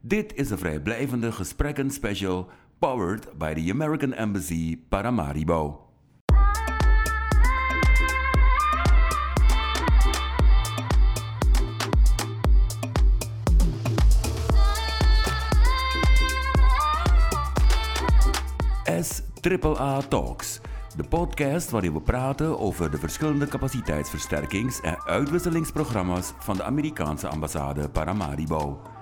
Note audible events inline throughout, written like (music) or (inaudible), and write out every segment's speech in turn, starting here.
Dit is een vrijblijvende gesprekken special powered by the American Embassy Paramaribo. S Talks, de podcast waarin we praten over de verschillende capaciteitsversterkings- en uitwisselingsprogramma's van de Amerikaanse ambassade Paramaribo.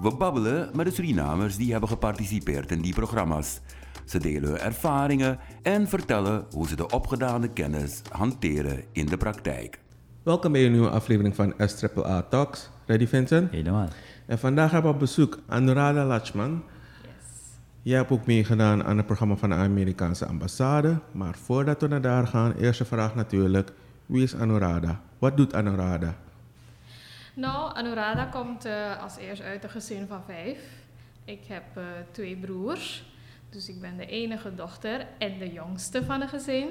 We babbelen met de Surinamers die hebben geparticipeerd in die programma's. Ze delen hun ervaringen en vertellen hoe ze de opgedane kennis hanteren in de praktijk. Welkom bij een nieuwe aflevering van SAA Talks. Ready Vincent? Helemaal. En vandaag hebben we op bezoek Anuradha Lachman. Jij hebt ook meegedaan aan het programma van de Amerikaanse ambassade. Maar voordat we naar daar gaan, eerste vraag natuurlijk. Wie is Anuradha? Wat doet Anuradha? Nou, Anuradha komt uh, als eerst uit een gezin van vijf. Ik heb uh, twee broers. Dus ik ben de enige dochter en de jongste van het gezin.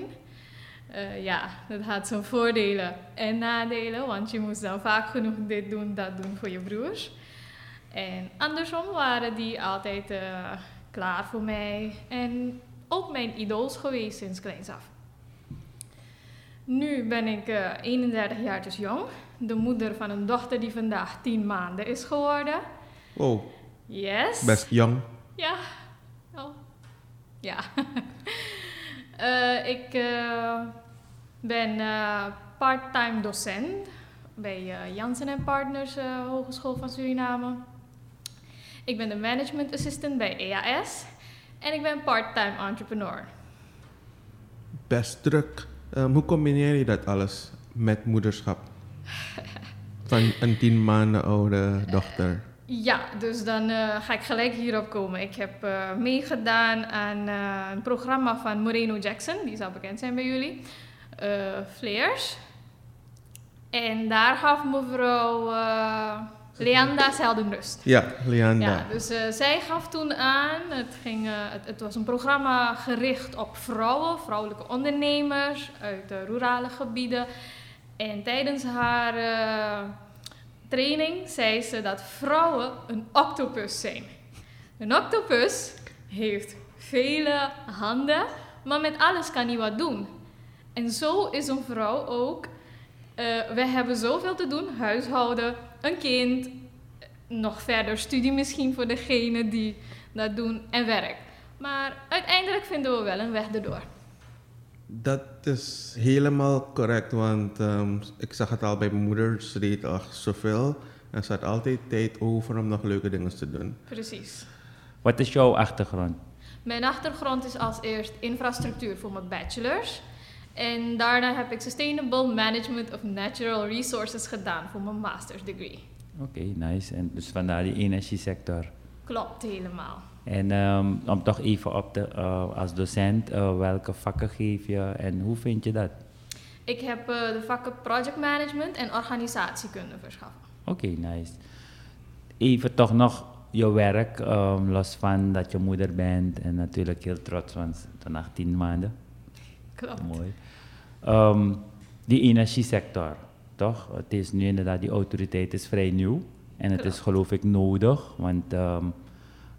Uh, ja, dat had zijn voordelen en nadelen, want je moest dan vaak genoeg dit doen, dat doen voor je broers. En andersom waren die altijd klaar voor mij en ook mijn idols geweest sinds kleins af. Nu ben ik 31 jaar dus jong de moeder van een dochter die vandaag tien maanden is geworden. Oh. Yes. Best jong. Ja. Oh. Ja. uh, (laughs) ik uh, ben uh, part-time docent bij Jansen Partners Hogeschool van Suriname. Ik ben de management assistant bij EAS. En ik ben part-time entrepreneur. Best druk. Um, hoe combineer je dat alles met moederschap? Van een tien maanden oude dochter. Ja, dus dan uh, ga ik gelijk hierop komen. Ik heb uh, meegedaan aan uh, een programma van Moreno Jackson, die zal bekend zijn bij jullie. Flares. En daar gaf mevrouw Leanda Zeldenrust. Ja, Leanda. Ja, dus zij gaf toen aan, het, ging, het, het, was een programma gericht op vrouwen, vrouwelijke ondernemers uit de rurale gebieden. En tijdens haar uh, training zei ze dat vrouwen een octopus zijn. Een octopus heeft vele handen, maar met alles kan hij wat doen. En zo is een vrouw ook. Uh, we hebben zoveel te doen: huishouden, een kind, nog verder studie misschien voor degene die dat doen en werk. Maar uiteindelijk vinden we wel een weg erdoor. Dat is helemaal correct, want um, ik zag het al bij mijn moeder. Ze deed al zoveel en ze had altijd tijd over om nog leuke dingen te doen. Precies. Wat is jouw achtergrond? Mijn achtergrond is als eerst infrastructuur voor mijn bachelor's. En daarna heb ik Sustainable Management of Natural Resources gedaan voor mijn master's degree. Oké, okay, nice. En dus vandaar die energiesector. Klopt, helemaal. En um, om toch even op de, uh, als docent, uh, welke vakken geef je en hoe vind je dat? Ik heb uh, de vakken project management en organisatiekunde verschaffen. Oké, okay, nice. Even toch nog je werk, um, los van dat je moeder bent en natuurlijk heel trots, want dan 18 maanden. Klopt. Mooi. Um, die energiesector, toch? Het is nu inderdaad, die autoriteit is vrij nieuw en het is geloof ik nodig, want um,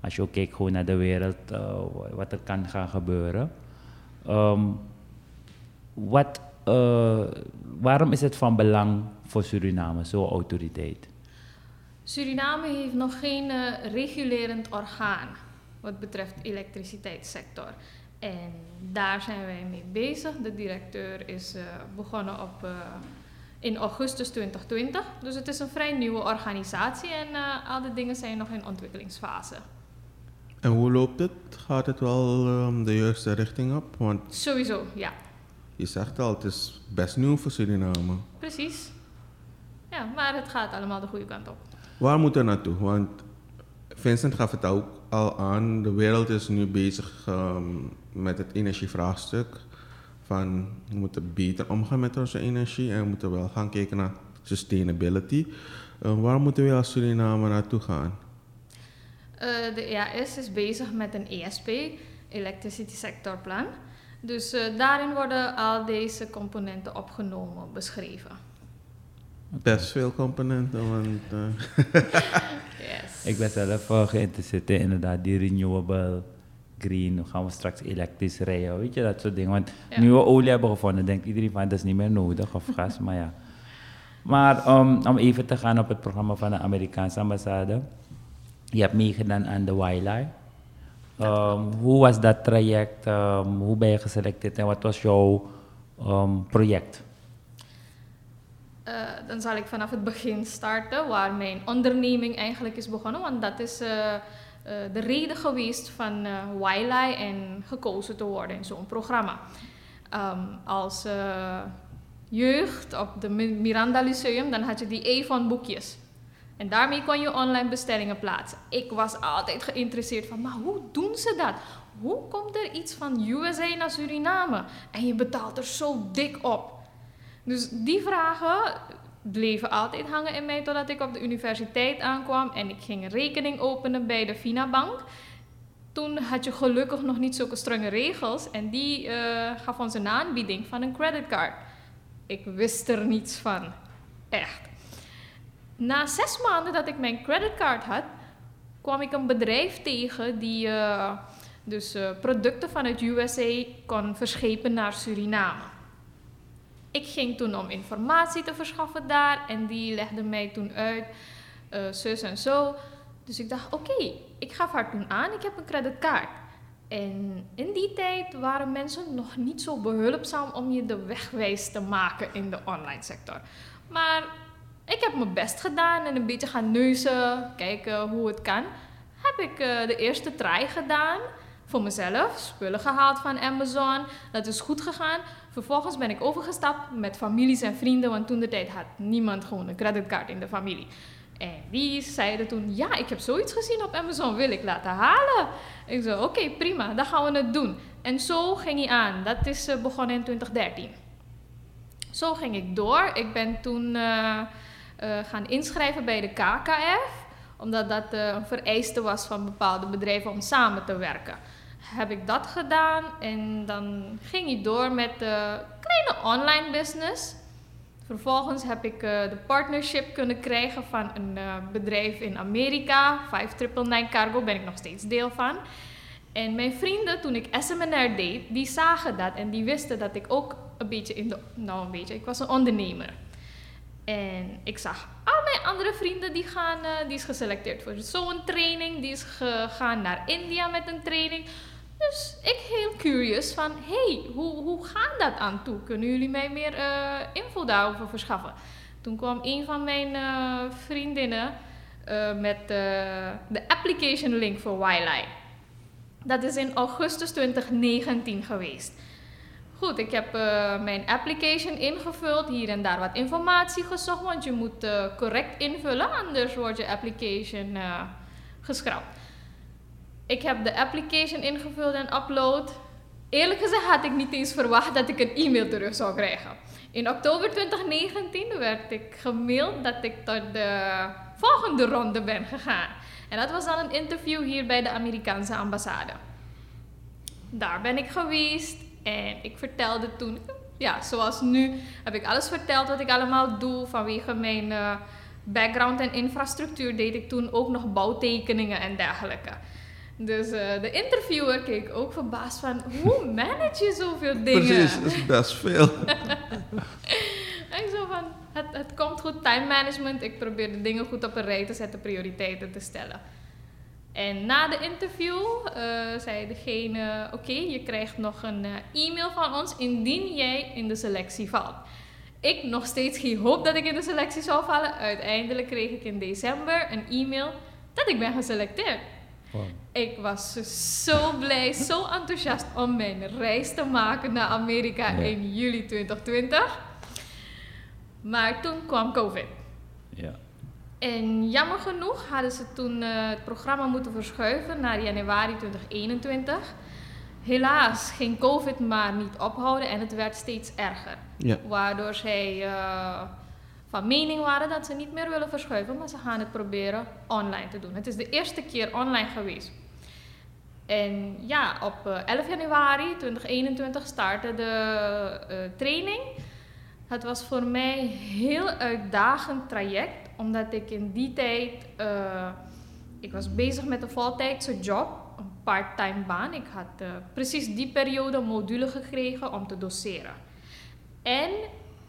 als je ook kijkt gewoon naar de wereld, uh, wat er kan gaan gebeuren. Um, wat, uh, waarom is het van belang voor Suriname, zo'n autoriteit? Suriname heeft nog geen uh, regulerend orgaan wat betreft elektriciteitssector. En daar zijn wij mee bezig. De directeur is begonnen op in augustus 2020. Dus het is een vrij nieuwe organisatie en uh, al die dingen zijn nog in ontwikkelingsfase. En hoe loopt het? Gaat het wel um, de juiste richting op? Want Sowieso, ja. Je zegt al, het is best nieuw voor Suriname. Precies. Ja, maar het gaat allemaal de goede kant op. Waar moet er naartoe? Want Vincent gaf het ook al aan, de wereld is nu bezig um, met het energievraagstuk. Van we moeten beter omgaan met onze energie en we moeten wel gaan kijken naar sustainability. Uh, waar moeten we als Suriname naartoe gaan? Uh, de EAS is bezig met een ESP, Electricity Sector Plan. Dus uh, daarin worden al deze componenten opgenomen, beschreven. Best veel componenten, want... eh, (laughs) Yes. Ik ben zelf geïnteresseerd in inderdaad die renewable green. Gaan we straks elektrisch rijden, weet je, dat soort dingen. Want Ja. nu we olie hebben gevonden, denkt iedereen van dat is niet meer nodig of gas, (laughs) maar ja. Maar um, om even te gaan op het programma van de Amerikaanse ambassade. Je hebt meegedaan aan de Wildlife. Um, hoe was dat traject? Um, hoe ben je geselecteerd en wat was jouw um, project? Eh, dan zal ik vanaf het begin starten, waar mijn onderneming eigenlijk is begonnen. Want dat is eh, eh, de reden geweest van eh Wiley en gekozen te worden in zo'n programma. Ehm, als eh, jeugd op de Mi- Miranda Lyceum, dan had je die Avon boekjes. En daarmee kon je online bestellingen plaatsen. Ik was altijd geïnteresseerd van, maar hoe doen ze dat? Hoe komt er iets van USA naar Suriname? En je betaalt er zo dik op. Dus die vragen bleven altijd hangen in mij totdat ik op de universiteit aankwam en ik ging rekening openen bij de Finabank. Toen had je gelukkig nog niet zulke strenge regels en die eh, gaf ons een aanbieding van een creditcard. Ik wist er niets van. Echt. Na zes maanden dat ik mijn creditcard had, kwam ik een bedrijf tegen die eh, dus eh, producten van het USA kon verschepen naar Suriname. Ik ging toen om informatie te verschaffen daar en die legde mij toen uit, eh, zus en zo. Dus ik dacht, oké, ik gaf haar toen aan, ik heb een creditcard. En in die tijd waren mensen nog niet zo behulpzaam om je de wegwijs te maken in de online sector. Maar ik heb mijn best gedaan en een beetje gaan neuzen, kijken hoe het kan. Heb ik eh, de eerste try gedaan voor mezelf, spullen gehaald van Amazon. Dat is goed gegaan. Vervolgens ben ik overgestapt met families en vrienden, want toen de tijd had niemand gewoon een creditcard in de familie. En die zeiden toen, ja, ik heb zoiets gezien op Amazon, wil ik laten halen. Ik zei, oké, prima, dan gaan we het doen. En zo ging hij aan. Dat is eh, begonnen in 2013. Zo ging ik door. Ik ben toen eh, eh, gaan inschrijven bij de KKF, omdat dat eh, een vereiste was van bepaalde bedrijven om samen te werken. Heb ik dat gedaan en dan ging ik door met de kleine online business. Vervolgens heb ik eh, de partnership kunnen krijgen van een eh, bedrijf in Amerika, 5999 Cargo, ben ik nog steeds deel van. En mijn vrienden, toen ik SMNR deed, die zagen dat en die wisten dat ik ook een beetje in de... Nou, een beetje, ik was een ondernemer. En ik zag al mijn andere vrienden, die, gaan, eh, die is geselecteerd voor zo'n training. Die is gegaan naar India met een training. Dus ik heel curious van, hey, hoe, hoe gaat dat aan toe? Kunnen jullie mij meer eh, info daarover verschaffen? Toen kwam een van mijn eh, vriendinnen eh, met de application link voor Wiley. Dat is in augustus 2019 geweest. Goed, ik heb mijn application ingevuld, hier en daar wat informatie gezocht, want je moet correct invullen, anders wordt je application geschrapt. Ik heb de application ingevuld en upload. Eerlijk gezegd had ik niet eens verwacht dat ik een e-mail terug zou krijgen. In oktober 2019 werd ik gemaild dat ik tot de volgende ronde ben gegaan. En dat was dan een interview hier bij de Amerikaanse ambassade. Daar ben ik geweest en ik vertelde toen, ja, zoals nu, heb ik alles verteld wat ik allemaal doe vanwege mijn eh, background en infrastructuur. Deed ik toen ook nog bouwtekeningen en dergelijke. Dus eh, de interviewer keek ook verbaasd van, hoe (laughs) manage je zoveel dingen? Precies, dat is best veel. (laughs) En ik zo van, het, het komt goed, time management. Ik probeer de dingen goed op een rij te zetten, prioriteiten te stellen. En na de interview eh, zei degene, oké, je krijgt nog een eh, e-mail van ons indien jij in de selectie valt. Ik nog steeds geen hoop dat ik in de selectie zou vallen. Uiteindelijk kreeg ik in december een e-mail dat ik ben geselecteerd. Wow. Ik was zo blij, zo enthousiast om mijn reis te maken naar Amerika Ja. in juli 2020. Maar toen kwam COVID. Ja. En jammer genoeg hadden ze toen eh, het programma moeten verschuiven naar januari 2021. Helaas ging COVID maar niet ophouden en het werd steeds erger. Ja. Waardoor zij eh, van mening waren dat ze niet meer willen verschuiven, maar ze gaan het proberen online te doen. Het is de eerste keer online geweest. En ja, op eh, 11 januari 2021 startte de eh, training. Het was voor mij een heel uitdagend traject, omdat ik in die tijd, uh, ik was bezig met een voltijdse job, een part-time baan. Ik had precies die periode module gekregen om te doseren. En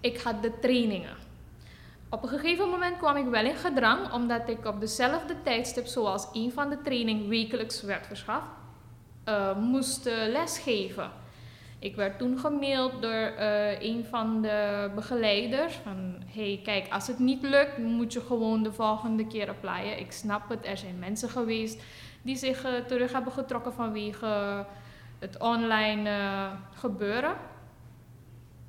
ik had de trainingen. Op een gegeven moment kwam ik wel in gedrang, omdat ik op dezelfde tijdstip, zoals een van de trainingen wekelijks werd verschaft, uh, moest lesgeven. Ik werd toen gemaild door uh, een van de begeleiders van hey kijk als het niet lukt moet je gewoon de volgende keer applyen. Ik snap het, er zijn mensen geweest die zich terug hebben getrokken vanwege het online gebeuren.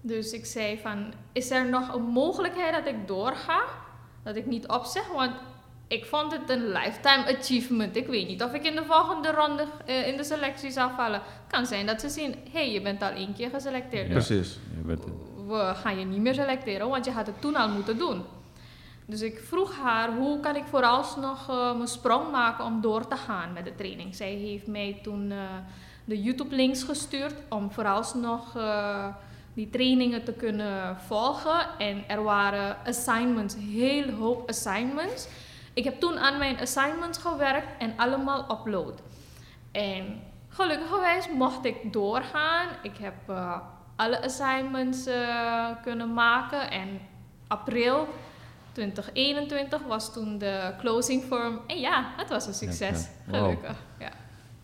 Dus ik zei van is er nog een mogelijkheid dat ik doorga? Dat ik niet opzeg, want ik vond het een lifetime achievement. Ik weet niet of ik in de volgende ronde uh, in de selectie zou vallen. kan zijn dat ze zien, hé, hey, je bent al één keer geselecteerd. Ja. Precies. We gaan je niet meer selecteren, want je had het toen al moeten doen. Dus ik vroeg haar, hoe kan ik vooralsnog uh, mijn sprong maken om door te gaan met de training. Zij heeft mij toen uh, de YouTube-links gestuurd om vooralsnog die trainingen te kunnen volgen. En er waren assignments, heel hoop assignments. Ik heb toen aan mijn assignments gewerkt en allemaal upload. En gelukkig mocht ik doorgaan. Ik heb uh, alle assignments uh, kunnen maken. En april 2021 was toen de closing form. En ja, het was een succes. Ja, Gelukkig. Ja.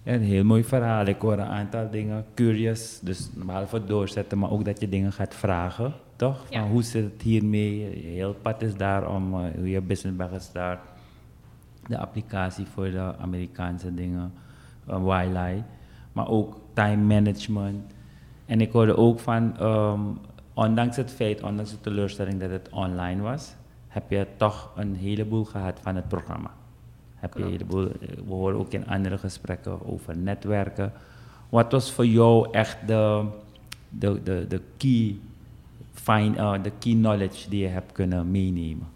Ja, een heel mooi verhaal. Ik hoor een aantal dingen, curious, dus normaal voor doorzetten, maar ook dat je dingen gaat vragen, toch? Van hoe zit het hiermee? Heel pad is daar om, uh, hoe je business bent gestart de applicatie voor de Amerikaanse dingen, uh, maar ook time management. En ik hoorde ook van, um, ondanks het feit, ondanks de teleurstelling dat het online was, heb je toch een heleboel gehad van het programma. Heb je eh, we horen ook in andere gesprekken over netwerken. Wat was voor jou echt de, de, de, de key, find, uh, de key knowledge die je hebt kunnen meenemen?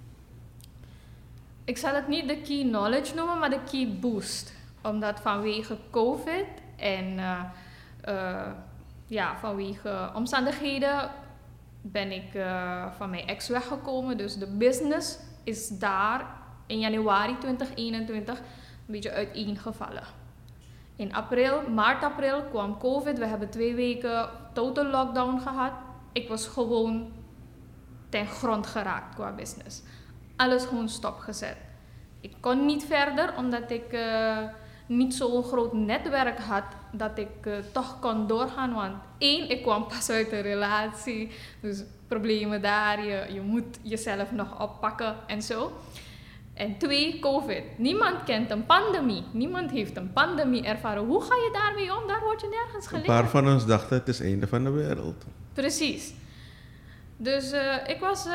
ik zal het niet de key knowledge noemen, maar de key boost. Omdat vanwege COVID en uh, uh, ja, vanwege omstandigheden ben ik van mijn ex weggekomen. Dus de business is daar in januari 2021 een beetje uiteengevallen. In april, maart, april kwam COVID. We hebben twee weken total lockdown gehad. Ik was gewoon ten grond geraakt qua business alles gewoon stopgezet. Ik kon niet verder omdat ik uh, niet zo'n groot netwerk had dat ik uh, toch kon doorgaan. Want één, ik kwam pas uit een relatie, dus problemen daar, je moet jezelf nog oppakken en zo. En twee, COVID. Niemand kent een pandemie. Niemand heeft een pandemie ervaren. Hoe ga je daarmee om? Daar word je nergens geleerd. Een paar van ons dachten het is het einde van de wereld. Precies. Dus uh, ik was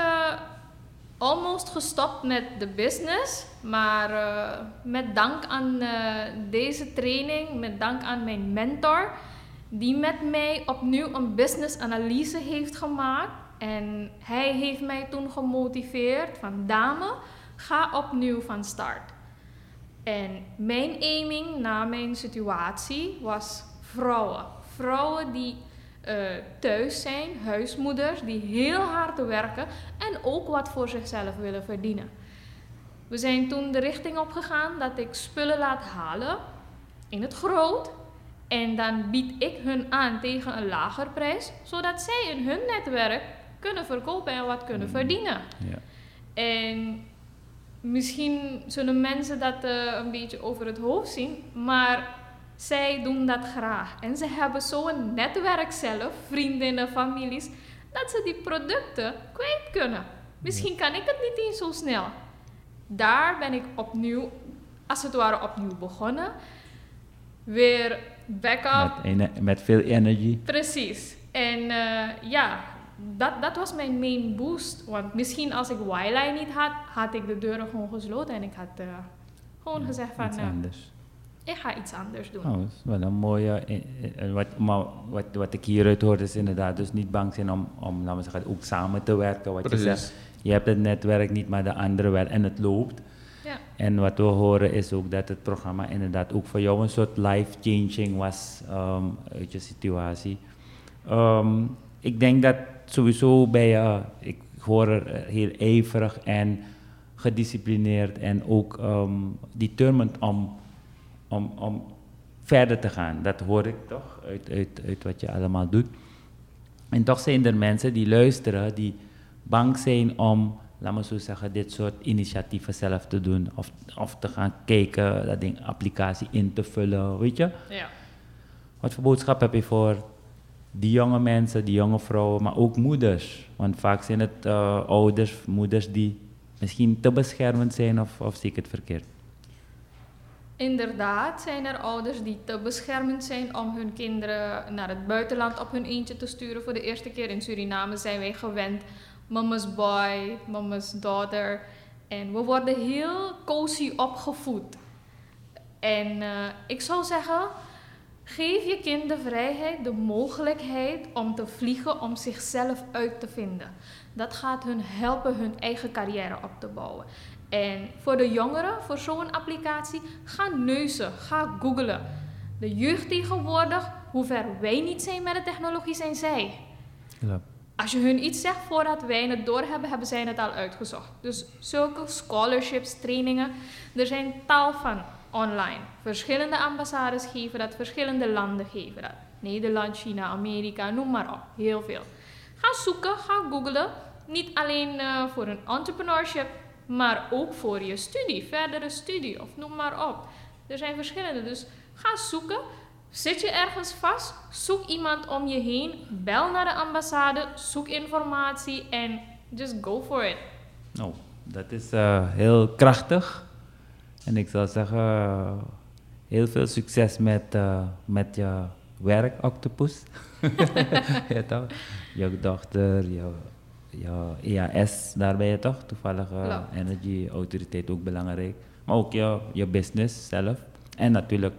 almost gestopt met de business. Maar uh, met dank aan uh, deze training, met dank aan mijn mentor, die met mij opnieuw een business analyse heeft gemaakt. En hij heeft mij toen gemotiveerd van dame, ga opnieuw van start. En mijn aiming na mijn situatie was vrouwen. Vrouwen die uh, thuis zijn, huismoeders die heel hard werken en ook wat voor zichzelf willen verdienen. We zijn toen de richting opgegaan dat ik spullen laat halen in het groot en dan bied ik hun aan tegen een lager prijs, zodat zij in hun netwerk kunnen verkopen en wat kunnen mm. verdienen. Ja. En misschien zullen mensen dat uh, een beetje over het hoofd zien, maar zij doen dat graag. En ze hebben zo'n netwerk zelf, vriendinnen, families, dat ze die producten kwijt kunnen. Misschien kan ik het niet eens zo snel. Daar ben ik opnieuw, als het ware, opnieuw begonnen. Weer backup. Met, met veel energie. Precies. En uh, ja, dat, dat was mijn main boost. Want misschien als ik Y-line niet had, had ik de deuren gewoon gesloten en ik had uh, gewoon ja, gezegd van... Uh, ik ga iets anders doen. Oh, dat is wel een mooie. Eh, eh, wat, maar wat, wat ik hieruit hoor is inderdaad dus niet bang zijn om, om laten we zeggen, ook samen te werken. Wat je zegt, je hebt het netwerk niet, maar de andere wel en het loopt. Ja. En wat we horen is ook dat het programma inderdaad ook voor jou een soort life-changing was um, uit je situatie. Um, ik denk dat sowieso bij je, ik hoor er eh, heel ijverig en gedisciplineerd en ook um, determined om, om, om verder te gaan. Dat hoor ik toch uit, uit, uit wat je allemaal doet. En toch zijn er mensen die luisteren, die bang zijn om, laat me zo zeggen, dit soort initiatieven zelf te doen. Of, of te gaan kijken, dat ding, applicatie in te vullen, weet je? Ja. Wat voor boodschap heb je voor die jonge mensen, die jonge vrouwen, maar ook moeders? Want vaak zijn het uh, ouders, moeders die misschien te beschermend zijn of, of zie ik het verkeerd? Inderdaad zijn er ouders die te beschermend zijn om hun kinderen naar het buitenland op hun eentje te sturen. Voor de eerste keer in Suriname zijn wij gewend mama's boy, mama's daughter. En we worden heel cozy opgevoed. En uh, ik zou zeggen, geef je kind de vrijheid, de mogelijkheid om te vliegen, om zichzelf uit te vinden. Dat gaat hun helpen hun eigen carrière op te bouwen. En voor de jongeren, voor zo'n applicatie, ga neuzen, ga googlen. De jeugd tegenwoordig, hoe ver wij niet zijn met de technologie, zijn zij. Ja. Als je hun iets zegt voordat wij het doorhebben, hebben zij het al uitgezocht. Dus zulke scholarships, trainingen, er zijn tal van online. Verschillende ambassades geven dat, verschillende landen geven dat. Nederland, China, Amerika, noem maar op. Heel veel. Ga zoeken, ga googlen. Niet alleen uh, voor een entrepreneurship, maar ook voor je studie, verdere studie of noem maar op. Er zijn verschillende, dus ga zoeken. Zit je ergens vast? Zoek iemand om je heen. Bel naar de ambassade, zoek informatie en just go for it. Nou, dat is uh, heel krachtig. En ik zou zeggen, heel veel succes met, uh, met je werk, Octopus. (laughs) ja, toch? Jouw dochter, jouw ja, EAS, daar ben je toch? Toevallig uh, energy autoriteit ook belangrijk. Maar ook je, je business zelf. En natuurlijk,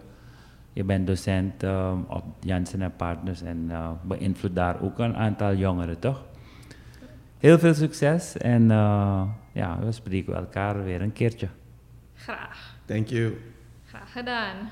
je bent docent um, op Janssen en Partners en uh, beïnvloedt daar ook een aantal jongeren, toch? Heel veel succes en ja, we spreken elkaar weer een keertje. Graag. Thank you. Graag gedaan.